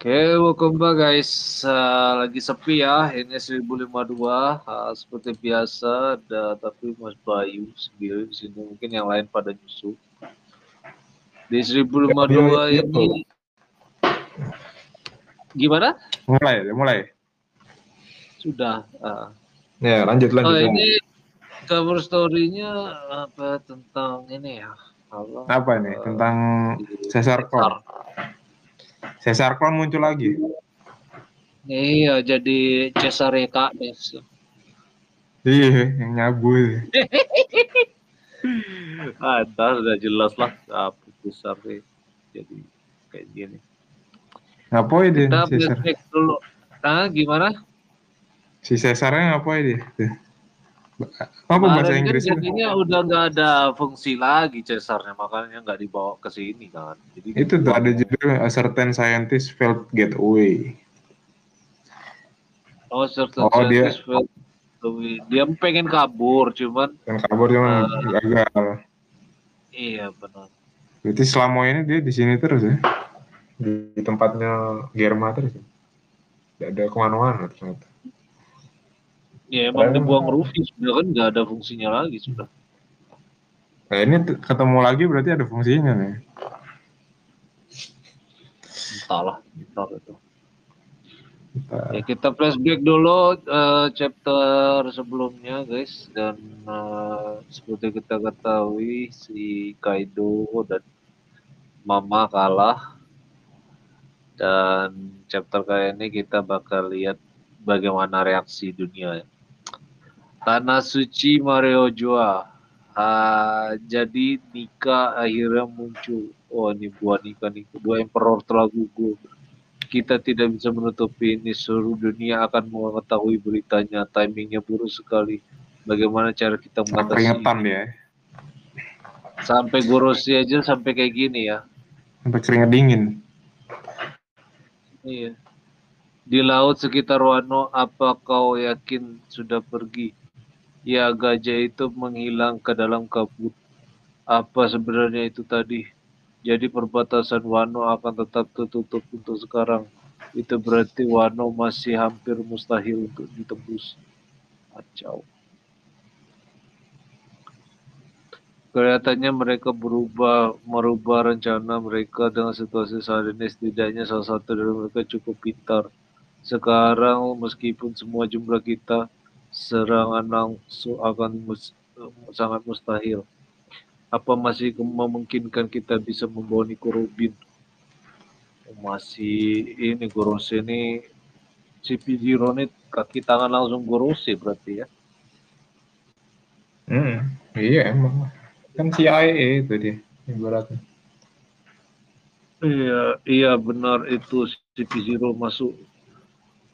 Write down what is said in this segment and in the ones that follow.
Oke, welcome back guys. Uh, lagi sepi ya, ini 1052 uh, seperti biasa. Ada tapi Mas Bayu sendiri di sini mungkin yang lain pada nyusul. Di 1052 ya, ini gimana? Mulai, mulai. Sudah. Uh. Ya, lanjut lanjut. Oh, ini cover story-nya apa tentang ini ya? Apa, apa? Uh, tentang Cesar Cesar. Cesar Clown muncul lagi. Iya, jadi Cesar KS. Iya, yang nyabu. ah, udah jelas lah apa besar nih. Jadi kayak gini. Ngapain dia? Kita dulu. Ah, gimana? Si Cesarnya ngapain dia? Apa bahasa kan Inggrisnya? Jadinya udah nggak ada fungsi lagi Cesarnya, makanya nggak dibawa ke sini kan. Jadi itu tuh ada judul A Certain Scientist Failed Get Away. Oh, certain oh, scientist dia, failed. Dia pengen kabur, cuman. Pengen kabur cuman uh, gagal. Iya benar. Berarti selama ini dia di sini terus ya? Di tempatnya Germa terus ya? Tidak ada ke mana-mana ternyata. Ya emang dibuang Rufy sudah kan nggak ada fungsinya lagi sudah. Nah, ini ketemu lagi berarti ada fungsinya nih. Entahlah, entah itu. Entah. Ya kita flashback dulu uh, chapter sebelumnya guys dan uh, seperti kita ketahui si Kaido dan Mama kalah dan chapter kali ini kita bakal lihat bagaimana reaksi dunia ya. Tanah Suci Mario Joa. Uh, jadi Nika akhirnya muncul. Oh ini buah Nika nih. Dua emperor telah gugur. Kita tidak bisa menutupi ini. Seluruh dunia akan mengetahui beritanya. Timingnya buruk sekali. Bagaimana cara kita mengatasi Keringetan ya. Sampai gorosi aja sampai kayak gini ya. Sampai keringet dingin. Iya. Di laut sekitar Wano, apa kau yakin sudah pergi? Ya, gajah itu menghilang ke dalam kabut. Apa sebenarnya itu tadi? Jadi perbatasan Wano akan tetap tertutup untuk sekarang. Itu berarti Wano masih hampir mustahil untuk ditembus. Kacau. Kelihatannya mereka berubah merubah rencana mereka dengan situasi saat ini. Setidaknya salah satu dari mereka cukup pintar. Sekarang meskipun semua jumlah kita serangan langsung akan mus sangat mustahil. Apa masih memungkinkan kita bisa membawa Nico Rubin? Masih ini Gorose ini Piziro ini kaki tangan langsung Gorose berarti ya? Hmm, iya emang kan si AE itu dia ibaratnya. Iya, iya benar itu si Piziro masuk.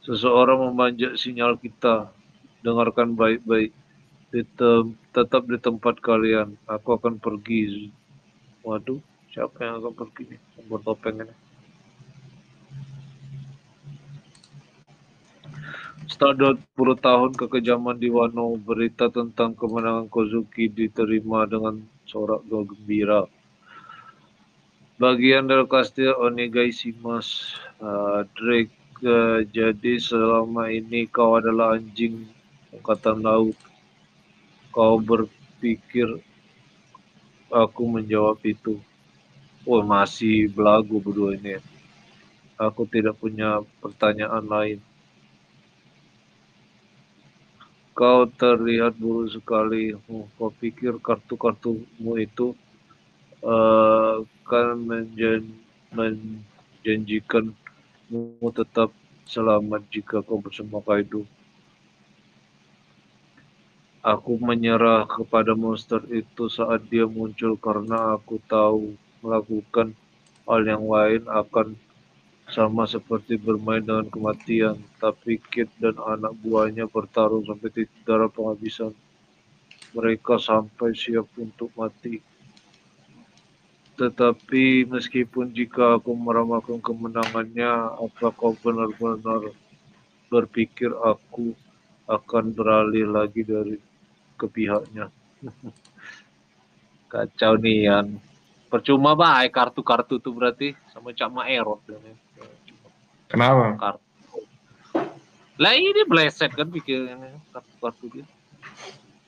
Seseorang memanjat sinyal kita dengarkan baik-baik. Tetap di tempat kalian. Aku akan pergi. Waduh, siapa yang akan pergi nih? Bertopeng ini. Setelah 20 tahun kekejaman di Wano, berita tentang kemenangan Kozuki diterima dengan sorak gembira. Bagian dari kastil Onegaishimas, uh, Drake, uh, jadi selama ini kau adalah anjing Angkatan Laut. Kau berpikir aku menjawab itu. Oh, masih belagu berdua ini. Aku tidak punya pertanyaan lain. Kau terlihat buruk sekali. Oh, kau pikir kartu-kartumu itu uh, menjan menjanjikanmu tetap selamat jika kau bersama Kaido. Aku menyerah kepada monster itu saat dia muncul karena aku tahu melakukan hal yang lain akan sama seperti bermain dengan kematian. Tapi Kit dan anak buahnya bertarung sampai titik darah penghabisan. Mereka sampai siap untuk mati. Tetapi meskipun jika aku meramalkan kemenangannya, apa kau benar-benar berpikir aku akan beralih lagi dari ke pihaknya. Kacau nih Yan. Percuma baik kartu-kartu tuh berarti sama Cak Maerot. Kenapa? kartu. Lah ini bleset kan bikinnya kartu-kartu dia.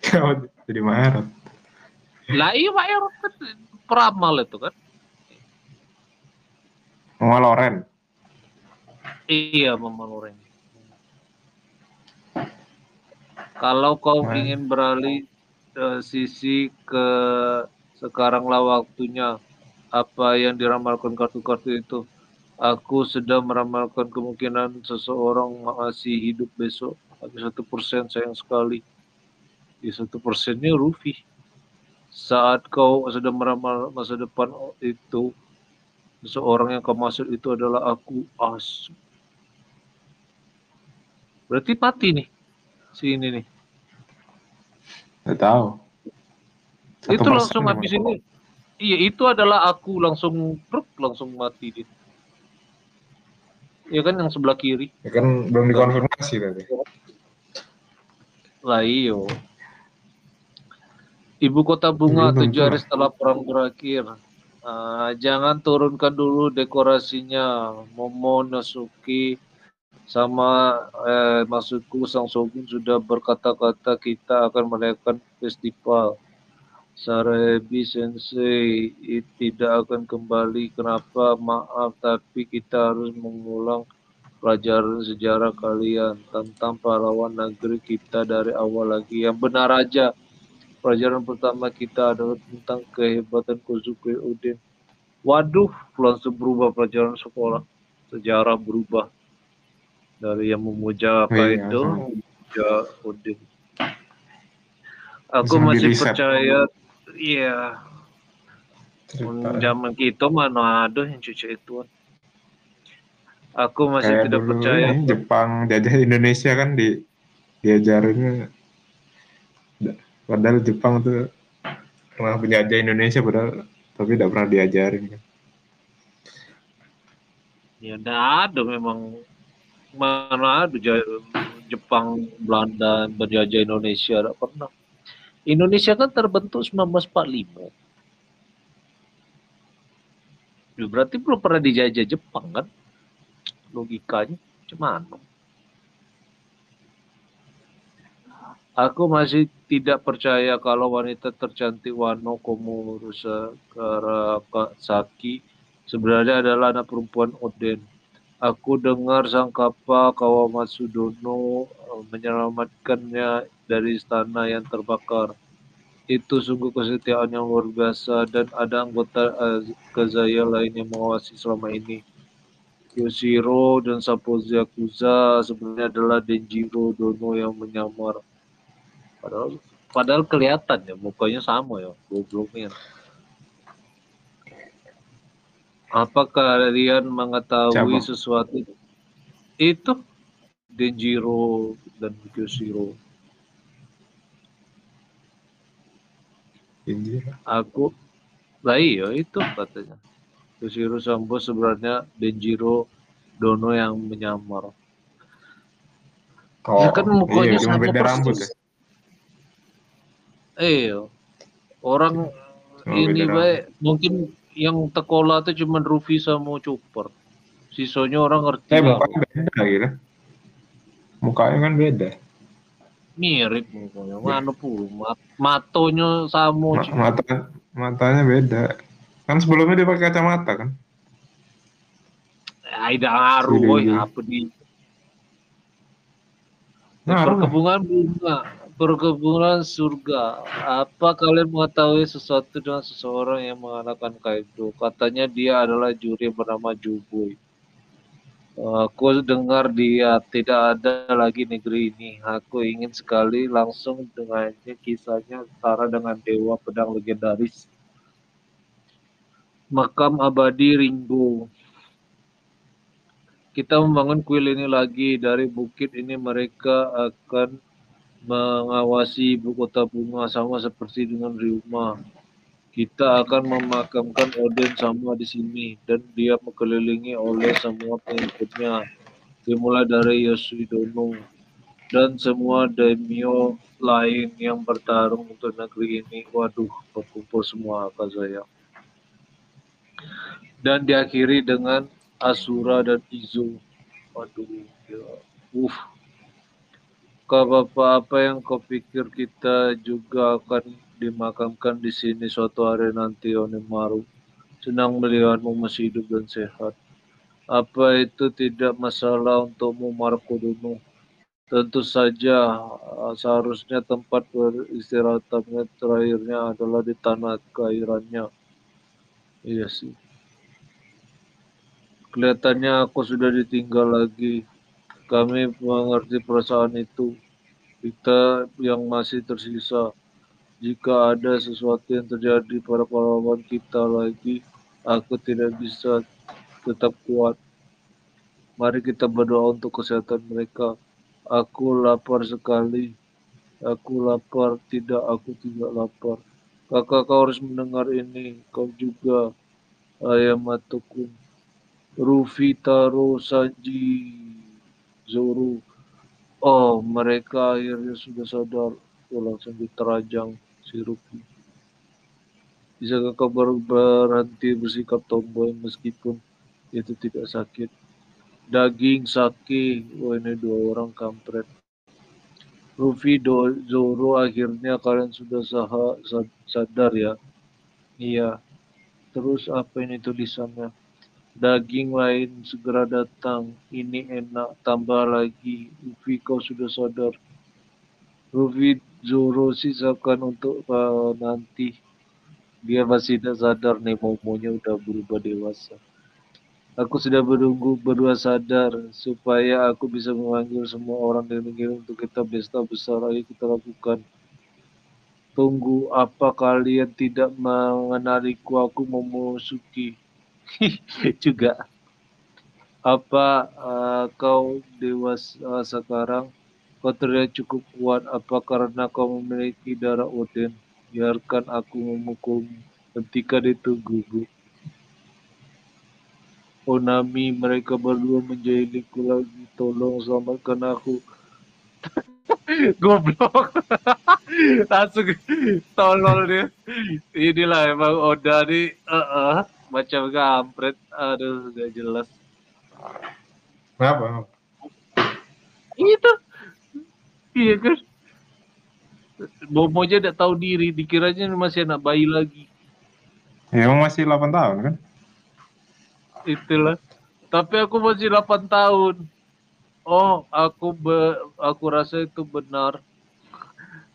Kau jadi marah. Lah iya Pak Erot kan peramal itu kan. Mama Loren. Iya Mama Loren. Kalau kau Nah. ingin beralih eh, sisi ke sekaranglah waktunya apa yang diramalkan kartu-kartu itu. Aku sedang meramalkan kemungkinan seseorang masih hidup besok. Tapi satu persen sayang sekali. Di satu persennya Rufi. Saat kau sedang meramal masa depan itu, seseorang yang kau maksud itu adalah aku. As. Berarti mati nih si ini nih. Gak tahu. Satu itu langsung habis ini. Iya, itu adalah aku langsung truk langsung mati dia. Ya kan yang sebelah kiri. Ya kan belum dikonfirmasi tadi. Lah iyo. Ibu kota bunga tujuh hari setelah perang berakhir. Ah, jangan turunkan dulu dekorasinya. Momo Nasuki sama eh, maksudku Sang Shogun sudah berkata-kata kita akan merayakan festival. Sarebi Sensei tidak akan kembali. Kenapa? Maaf, tapi kita harus mengulang pelajaran sejarah kalian tentang pahlawan negeri kita dari awal lagi. Yang benar aja. Pelajaran pertama kita adalah tentang kehebatan Kozuke Oden. Waduh, langsung berubah pelajaran sekolah. Sejarah berubah. Dari yang memuja Iya, Kaido, sama. memuja Oden. Aku Langsung masih percaya, iya, zaman kita mana ada yang cuci itu. Aku masih Kayak tidak percaya. ini Jepang jajah Indonesia kan di diajarinnya padahal Jepang tuh pernah penjajah Indonesia padahal tapi tidak pernah diajarin kan. Ya ada memang mana ada Jepang, Belanda berjajah Indonesia tidak pernah. Indonesia kan terbentuk 1945. Ya, berarti belum pernah dijajah Jepang kan? Logikanya gimana? Aku masih tidak percaya kalau wanita tercantik Wano Komuro Saki sebenarnya adalah anak perempuan Oden. Aku dengar sang kapal Kawamatsu Dono eh, menyelamatkannya dari istana yang terbakar. Itu sungguh kesetiaan yang luar biasa dan ada anggota eh, Kazaya lain yang mengawasi selama ini. Yoshiro dan Sapozi Yakuza sebenarnya adalah Denjiro Dono yang menyamar. Padahal padahal kelihatan ya mukanya sama ya, gobloknya. Apa kalian mengetahui Siapa? sesuatu itu Denjiro dan Yoshiro? Anjir. Aku lah iya itu katanya. Yoshiro Sambo sebenarnya Denjiro Dono yang menyamar. Oh, Ya kan mukanya iya, sama beda rambut ya. Eh, orang Cuma ini baik mungkin yang tekola tuh cuma Rufi sama Chopper. Sisanya orang ngerti Eh, mukanya beda gitu. Mukanya kan beda. Mirip mukanya. Mana pula mat matonya sama. Ma- mata matanya beda. Kan sebelumnya dia pakai kacamata kan. Ah, tidak ngaruh, Iya, iya. Apa di lah. perkebunan bunga, perkebunan surga. Apa kalian mengetahui sesuatu dengan seseorang yang mengalahkan Kaido? Katanya dia adalah juri bernama Juboy. Aku dengar dia tidak ada lagi negeri ini. Aku ingin sekali langsung dengannya kisahnya setara dengan dewa pedang legendaris. Makam abadi Ringo. Kita membangun kuil ini lagi dari bukit ini mereka akan mengawasi ibu kota bunga sama seperti dengan Ryuma. Kita akan memakamkan Odin sama di sini dan dia mengelilingi oleh semua pengikutnya dimulai dari Yoshidono dan semua daimyo lain yang bertarung untuk negeri ini. Waduh, berkumpul semua Kazaya. Dan diakhiri dengan Asura dan Izo. Aduh, ya. Uh. Kau Bapak, apa yang kau pikir kita juga akan dimakamkan di sini suatu hari nanti, Onimaru? Senang melihatmu masih hidup dan sehat. Apa itu tidak masalah untukmu, Marco Tentu saja seharusnya tempat beristirahatnya terakhirnya adalah di tanah kelahirannya. Iya sih. Kelihatannya aku sudah ditinggal lagi. Kami mengerti perasaan itu. Kita yang masih tersisa. Jika ada sesuatu yang terjadi pada pahlawan kita lagi, aku tidak bisa tetap kuat. Mari kita berdoa untuk kesehatan mereka. Aku lapar sekali. Aku lapar, tidak, aku tidak lapar. Kakak kau harus mendengar ini. Kau juga, ayam. Rufi Taro Sanji Zoro. Oh, mereka akhirnya sudah sadar. Oh, langsung diterajang si Rufi. Bisa kakak berhenti bersikap tomboy meskipun itu tidak sakit daging sake oh ini dua orang kampret Rufi do, Zoro akhirnya kalian sudah sah, sadar ya iya terus apa ini tulisannya daging lain segera datang. Ini enak. Tambah lagi. Rufi kau sudah sadar? Rufi Zoro sisakan untuk uh, nanti. Dia masih tidak sadar nih momonya udah berubah dewasa. Aku sudah menunggu berdua sadar supaya aku bisa memanggil semua orang di negeri untuk kita pesta besar. Lagi kita lakukan. Tunggu apa kalian tidak mengenaliku? Aku Momosuke juga. Apa uh, kau dewasa uh, sekarang? Kau terlihat cukup kuat. Apa karena kau memiliki darah Odin? Biarkan aku memukulmu. Hentikan itu gugup. Onami mereka berdua menjahiliku lagi tolong selamatkan aku goblok langsung tolol dia inilah emang Oda nih uh -uh, macam kampret aduh gak jelas. Kenapa? Itu iya kan? Bomo aja tidak tahu diri dikiranya masih anak bayi lagi. Ya emang masih 8 tahun kan? Itulah. Tapi aku masih 8 tahun. Oh aku be, aku rasa itu benar.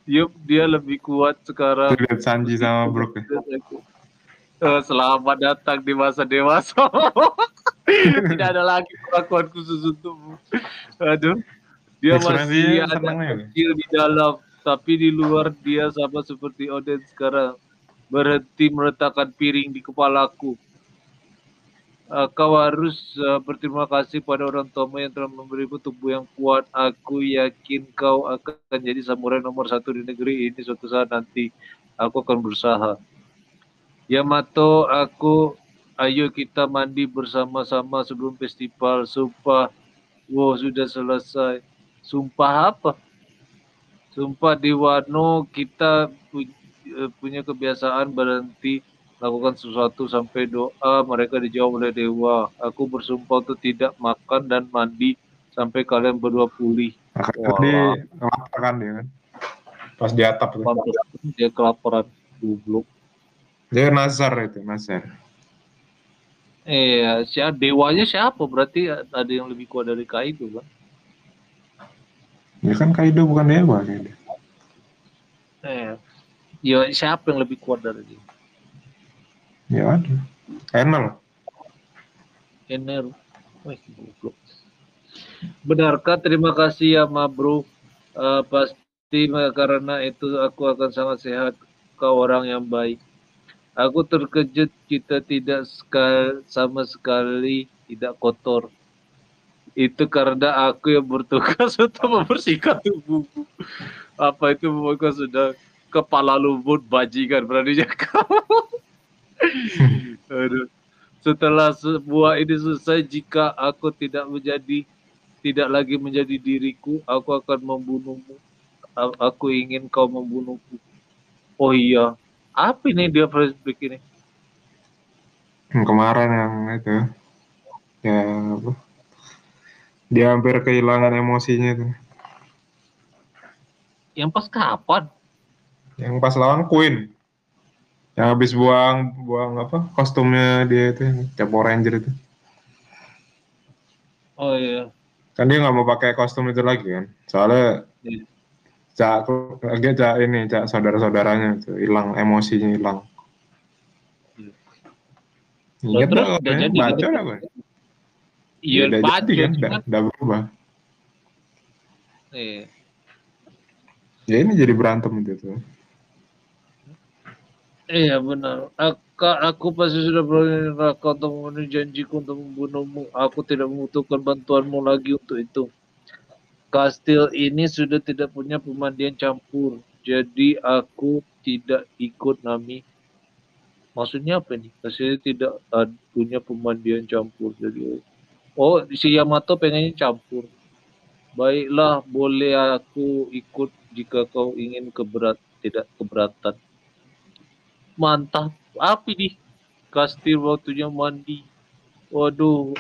Yup, dia lebih kuat sekarang. Lihat Sanji sama Brook. Uh, selamat datang di masa dewasa. Tidak ada lagi perlakuan khusus untukmu. Aduh, dia masih ada ya? kecil di dalam, tapi di luar dia sama seperti Odin sekarang. Berhenti meletakkan piring di kepalaku uh, kau harus uh, berterima kasih pada orang tuamu yang telah memberimu tubuh yang kuat. Aku yakin kau akan jadi samurai nomor satu di negeri ini suatu saat nanti. Aku akan berusaha. Yamato, aku, ayo kita mandi bersama-sama sebelum festival. Sumpah, wow sudah selesai. Sumpah apa? Sumpah di Wano kita eh, punya kebiasaan berhenti lakukan sesuatu sampai doa mereka dijawab oleh dewa. Aku bersumpah untuk tidak makan dan mandi sampai kalian berdua pulih. Kelaparan dia kan. Pas di atap tuh. Dia kelaparan goblok. Dia nazar itu, nazar. Iya, si dewanya siapa? Berarti ada yang lebih kuat dari Kaido kan? Ya kan Kaido bukan dewa kayaknya. Eh, ya siapa yang lebih kuat dari dia? Ya ada. Enel. Enel. Wih, goblok. Benarkah terima kasih ya Ma Bro. Uh, pasti karena itu aku akan sangat sehat. Kau orang yang baik. Aku terkejut kita tidak sekal, sama sekali tidak kotor. Itu karena aku yang bertugas untuk membersihkan tubuhku. Apa itu mereka sudah kepala lumut bajingan beraninya kamu. Aduh. Setelah sebuah ini selesai, jika aku tidak menjadi tidak lagi menjadi diriku, aku akan membunuhmu. Aku ingin kau membunuhku. Oh iya, apa ini dia flashback ini? Kemarin yang itu, ya apa? Dia hampir kehilangan emosinya tuh. Yang pas kapan? Yang pas lawan Queen. Yang habis buang buang apa kostumnya dia itu yang Power Ranger itu. Oh iya. Kan dia nggak mau pakai kostum itu lagi kan. Soalnya Iya. Cak lagi cak ini cak saudara-saudaranya itu hilang emosinya hilang. Iya. Terus udah jadi baca apa? Iya, udah jadi kan, udah berubah. Iya. Ya ini jadi berantem itu tuh. Iya benar. Aku, aku pasti sudah berani neraka untuk memenuhi janjiku untuk membunuhmu. Aku tidak membutuhkan bantuanmu lagi untuk itu. Kastil ini sudah tidak punya pemandian campur. Jadi aku tidak ikut Nami. Maksudnya apa nih? Kastil tidak ad- punya pemandian campur. Jadi Oh, si Yamato pengennya campur. Baiklah, boleh aku ikut jika kau ingin keberat tidak keberatan. Mantap. Apa nih? Kastil waktunya mandi. Waduh,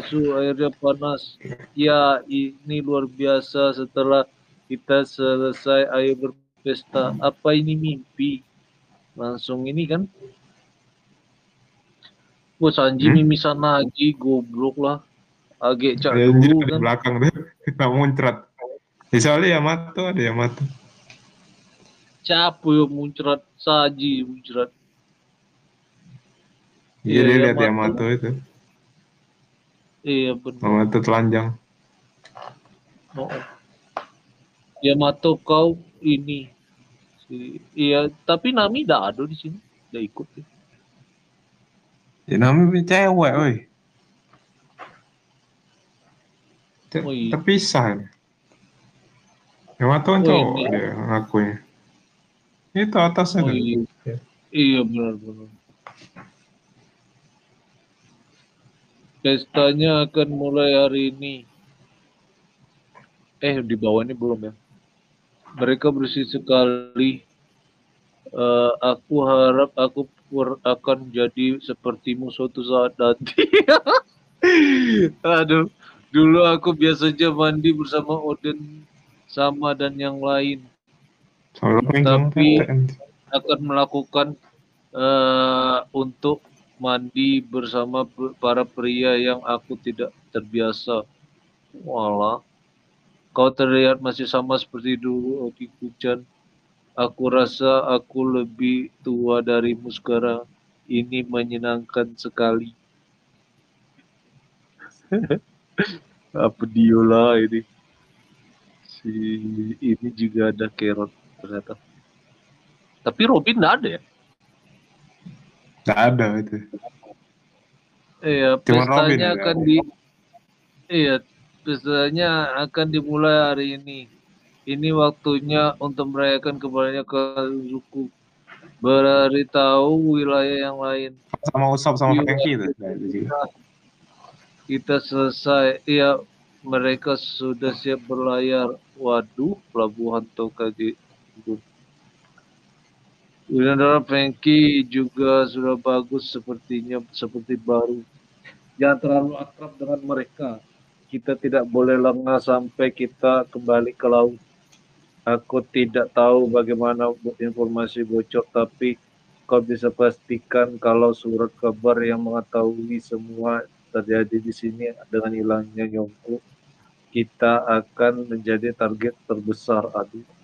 asu airnya panas. Ya, ini luar biasa setelah kita selesai air berpesta. Apa ini mimpi? Langsung ini kan? Wah, Sanji Hmm? mimisan lagi, goblok lah. Agak cak Ya, dulu di kan. belakang tuh kita muncrat. Ya, soalnya Yamato ada Yamato. Siapa yang muncrat? Saji muncrat. Iya dia lihat Yamato. Yamato itu. Iya benar. Yamato telanjang. Oh. Yamato kau ini. Si- Iya, tapi Nami tidak ada di sini. Tidak ikut. ya. Ya namanya cewek, woi. Oh, iya. Terpisah. ya. Yamato kan Oh, cowok ini. dia ngakunya. Itu atasnya Oh tuh. iya. Ya. Iya Pestanya akan mulai hari ini. Eh di bawah ini belum ya. Mereka bersih sekali. Eh, aku harap aku pur- akan jadi sepertimu suatu saat nanti. Aduh, dulu aku biasanya mandi bersama Odin sama dan yang lain. Tapi- akan melakukan eh, untuk mandi bersama para pria yang aku tidak terbiasa. Walah, kau terlihat masih sama seperti dulu, Oki Kuchan. Aku rasa aku lebih tua darimu sekarang. Ini menyenangkan sekali. Apa diolah ini? Si ini juga ada kerot ternyata. Tapi Robin nggak ada ya? Nggak ada itu. Iya, Cuma pestanya nggak akan di Iya, pestanya akan dimulai hari ini. Ini waktunya untuk merayakan kembalinya ke Zuku. Beritahu wilayah yang lain. Sama Usop sama Iya. Frankie itu. Juga. Kita selesai. Iya, mereka sudah siap berlayar. Waduh, pelabuhan Tokage. Winandara Frankie juga sudah bagus sepertinya seperti baru. Jangan terlalu akrab dengan mereka. Kita tidak boleh lengah sampai kita kembali ke laut. Aku tidak tahu bagaimana informasi bocor, tapi kau bisa pastikan kalau surat kabar yang mengetahui semua terjadi di sini dengan hilangnya Yongko, kita akan menjadi target terbesar. Aduh.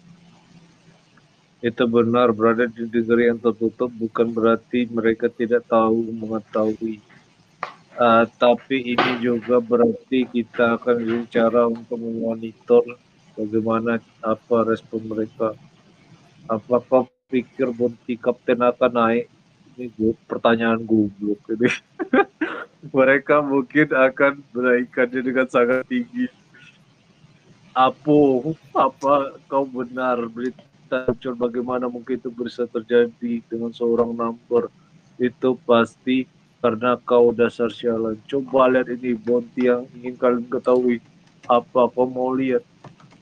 Itu benar, berada di negeri yang tertutup bukan berarti mereka tidak tahu mengetahui. Ah, tapi ini juga berarti kita akan bicara untuk memonitor bagaimana apa respon mereka. Apakah pikir bonti kapten akan naik? Ini gue, pertanyaan goblok ini. mereka mungkin akan menaikkannya dengan sangat tinggi. Apo, apa kau benar berita bocor bagaimana mungkin itu bisa terjadi dengan seorang number itu pasti karena kau dasar sialan. Coba lihat ini bonti yang ingin kalian ketahui. Apa kau mau lihat?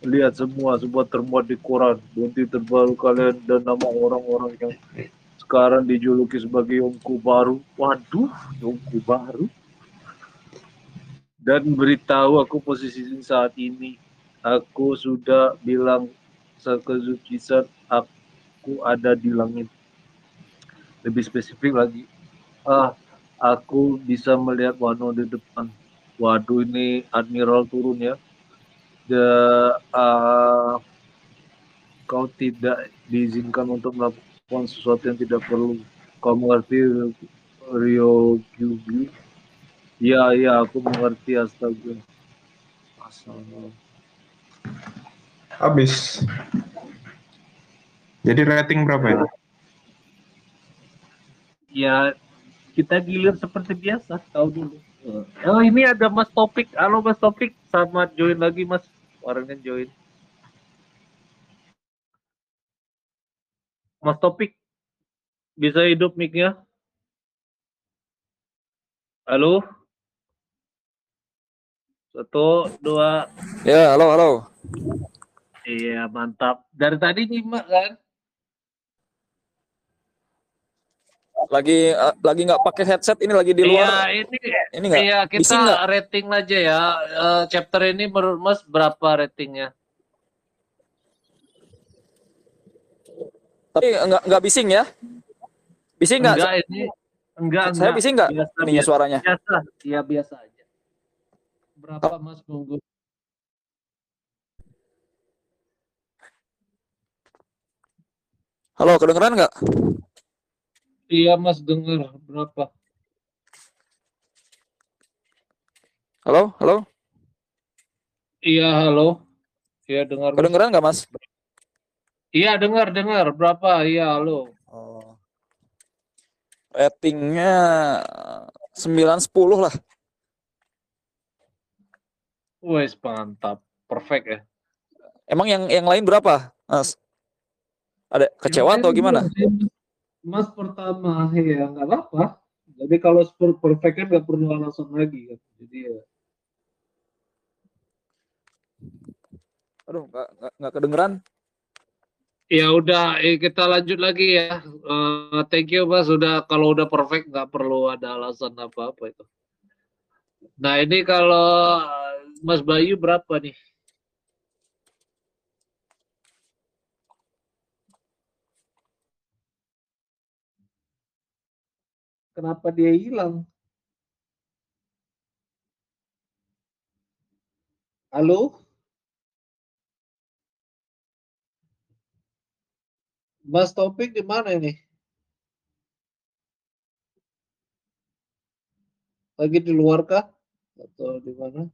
Lihat semua, semua termuat di koran. Bonti terbaru kalian dan nama orang-orang yang sekarang dijuluki sebagai Yongku baru. Waduh, Yongku baru. dan beritahu aku posisi saat ini. Aku sudah bilang sekezukisan aku ada di langit. Lebih spesifik lagi, ah, aku bisa melihat Wano di depan. Waduh ini Admiral turun ya. The, uh, kau tidak diizinkan untuk melakukan sesuatu yang tidak perlu. Kau mengerti Rio Gyugi? Iya, iya, aku mengerti astaga. Astaga. Habis. Jadi rating berapa ya? Ya, kita gilir seperti biasa, tahu dulu. Oh, ini ada Mas Topik. Halo Mas Topik, sama join lagi Mas. Orangnya join. Mas Topik, bisa hidup mic-nya? Halo? Satu, dua. Ya, halo, halo. Iya, mantap. Dari tadi nyimak kan? Lagi uh, lagi nggak pakai headset ini lagi di luar. Iya, ini Ini nggak? Iya, kita nggak? rating aja ya. Eh, chapter ini menurut Mas berapa ratingnya? Tapi nggak nggak bising ya? Bising nggak? Enggak ini enggak Saya enggak. bising nggak? Biasa, biasa, suaranya. biasa. Iya, biasa aja. Berapa Mas nunggu? Halo, kedengeran nggak? Iya, Mas dengar berapa? Halo, halo. Iya, halo. Iya, dengar. Kedengeran nggak, Mas? Iya, dengar, dengar. Berapa? Iya, halo. Oh. Ratingnya 9 10 lah. Wes, mantap. Perfect ya. Emang yang yang lain berapa, Mas? Ada kecewa atau gimana? Mas pertama ya nggak apa-apa. Jadi kalau super perfect kan nggak perlu alasan lagi kan. Jadi ya. Aduh, nggak nggak- nggak kedengeran. Ya udah, eh, kita lanjut lagi ya. Eh, thank you Mas. Sudah kalau udah perfect nggak perlu ada alasan apa-apa itu. Nah ini kalau Mas Bayu berapa nih? Kenapa dia hilang? Halo? Mas Topik di mana ini? Lagi di luar kah? Atau di mana?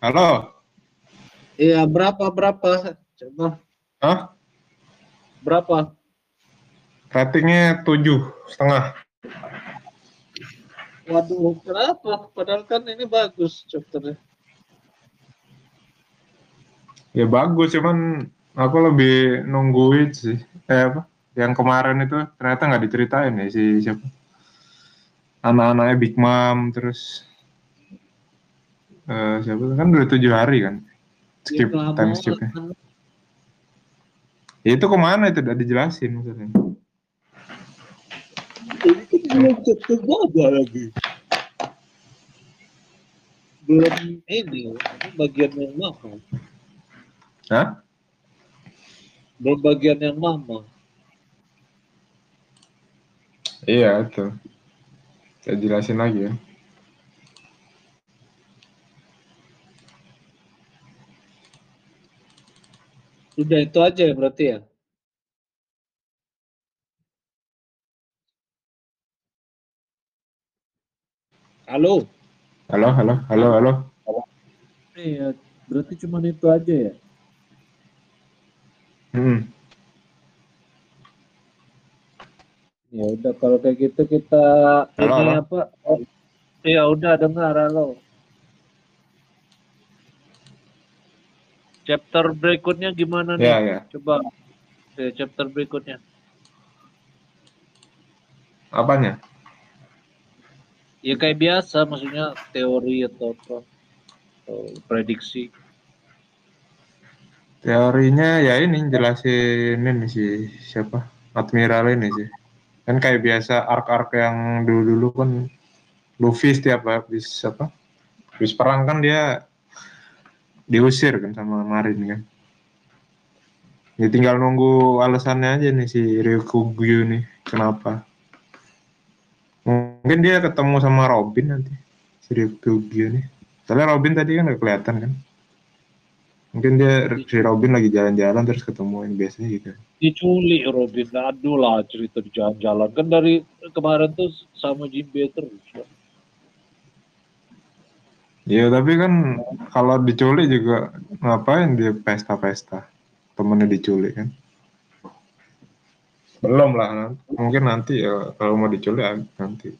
Halo. Iya, berapa berapa? Coba Hah? berapa? Ratingnya tujuh setengah. Waduh, kenapa? Padahal kan ini bagus chapternya. Ya bagus, cuman aku lebih nungguin sih. Eh apa? Yang kemarin itu ternyata nggak diceritain ya si siapa? Anak-anaknya Big Mom terus eh siapa kan udah tujuh hari kan skip Ya, time skipnya. Ya itu ke mana itu udah dijelasin maksudnya. Ini kan belum berapa lagi? Belum ini, bagian yang mama. Hah? Belum bagian yang mama. Iya itu. Saya jelasin lagi ya. Sudah itu aja ya berarti ya? Halo? Halo, halo, halo, halo. Iya, berarti cuma itu aja ya? Hmm. Ya udah kalau kayak gitu kita Halo, ini halo. apa? Oh, Iya udah dengar halo. Chapter berikutnya gimana nih? Ya, ya. Coba ya, chapter berikutnya. Apanya? Ya kayak biasa maksudnya teori atau apa. atau prediksi? Teorinya ya ini jelasin ini sih siapa Admiral ini sih. Kan kayak biasa arc-arc yang dulu-dulu kan Luffy setiap habis apa? Habis perang kan dia diusir kan sama Marin kan. Ya tinggal nunggu alasannya aja nih si Ryukugyu nih kenapa. Mungkin dia ketemu sama Robin nanti si Ryukugyu nih. Soalnya Robin tadi kan gak kelihatan kan. Mungkin dia si Robin lagi jalan-jalan terus ketemu yang biasanya gitu. Diculik Robin, aduh lah cerita di jalan-jalan. Kan dari kemarin tuh sama Jimbe terus. Kan? Iya tapi kan kalau diculik juga ngapain dia pesta-pesta temennya diculik kan? Belum lah, mungkin nanti ya kalau mau diculik nanti.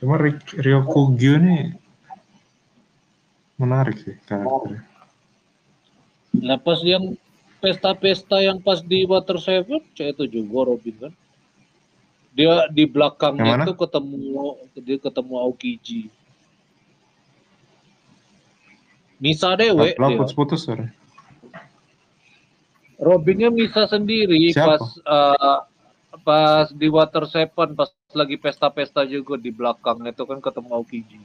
Cuma Ryokugyu nih menarik sih karakternya. Nah pas yang pesta-pesta yang pas di Water Seven, itu juga Robin kan. Dia di belakangnya tuh ketemu dia ketemu Aokiji. Misa dewe dia. putus-putus sorry. Robinnya Misa sendiri Siapa? pas uh, pas di Water Seven pas lagi pesta-pesta juga di belakangnya itu kan ketemu Aokiji.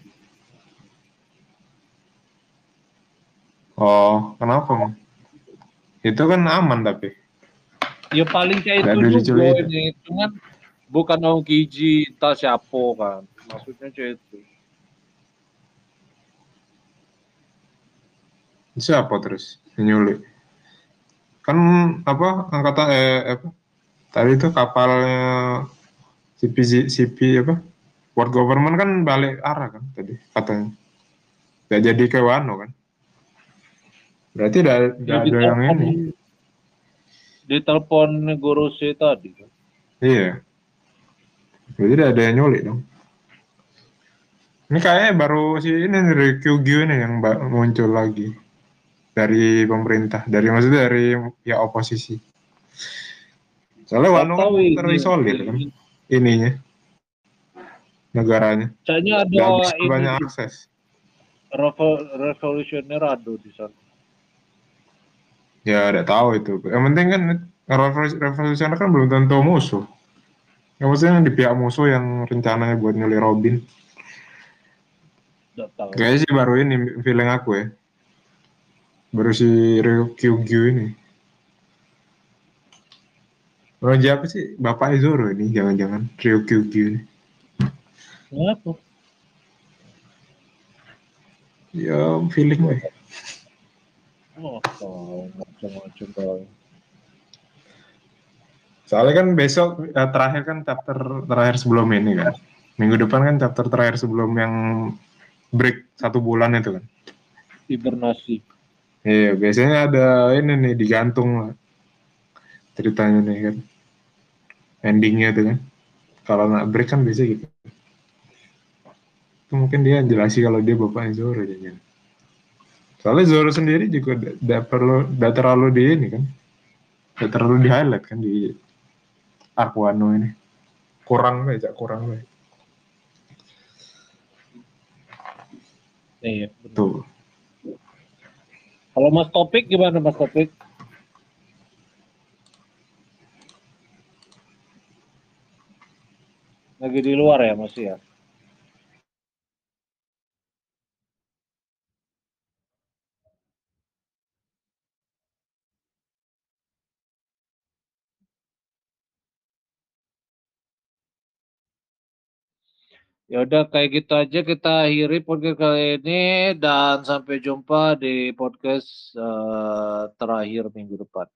Oh, kenapa? Itu kan aman tapi. Ya paling kayak itu juga ini, cuman bukan Aokiji, entah siapa kan. Maksudnya itu. Siapa terus? Nyulik. Kan apa angkatan eh apa? Tadi itu kapalnya CP CP apa? World Government kan balik arah kan tadi katanya. Gak jadi ke Wano kan? Berarti ada, ya, ada yang ini. Di telepon guru si tadi kan? Iya. Berarti ada yang nyulik dong. Ini kayaknya baru si ini dari QG ini yang muncul lagi dari pemerintah, dari maksudnya dari ya oposisi. Soalnya Wano kan terisolir kan ininya negaranya. Kayaknya ada ini banyak akses. Revolusioner ada di sana. Ya, udah tahu itu. Yang penting kan revolusioner kan belum tentu musuh. Yang maksudnya di pihak musuh yang rencananya buat nyulik Robin. Kayaknya sih baru ini feeling aku ya. Baru si Ryukyu ini. Orang siapa sih? Bapak Zoro ini, jangan-jangan Ryukyu ini. Kenapa? Ya, feeling gue. Oh, macam-macam Soalnya kan besok eh, terakhir kan chapter terakhir sebelum ini kan. Minggu depan kan chapter terakhir sebelum yang break satu bulan itu kan. Hibernasi. Iya, biasanya ada ini nih digantung lah. Ceritanya nih kan. Endingnya tuh kan. Kalau nggak break kan biasa gitu. Itu mungkin dia jelasin kalau dia bapaknya Zoro jangan. Soalnya Zoro sendiri juga tidak perlu, tidak terlalu di ini kan, tidak terlalu di highlight kan di Arkwano ini. Kurang aja, kurang aja. Iya, betul. Kalau Mas Topik gimana Mas Topik? Lagi di luar ya Mas ya? Ya udah kayak gitu aja kita akhiri podcast kali ini dan sampai jumpa di podcast uh, terakhir minggu depan.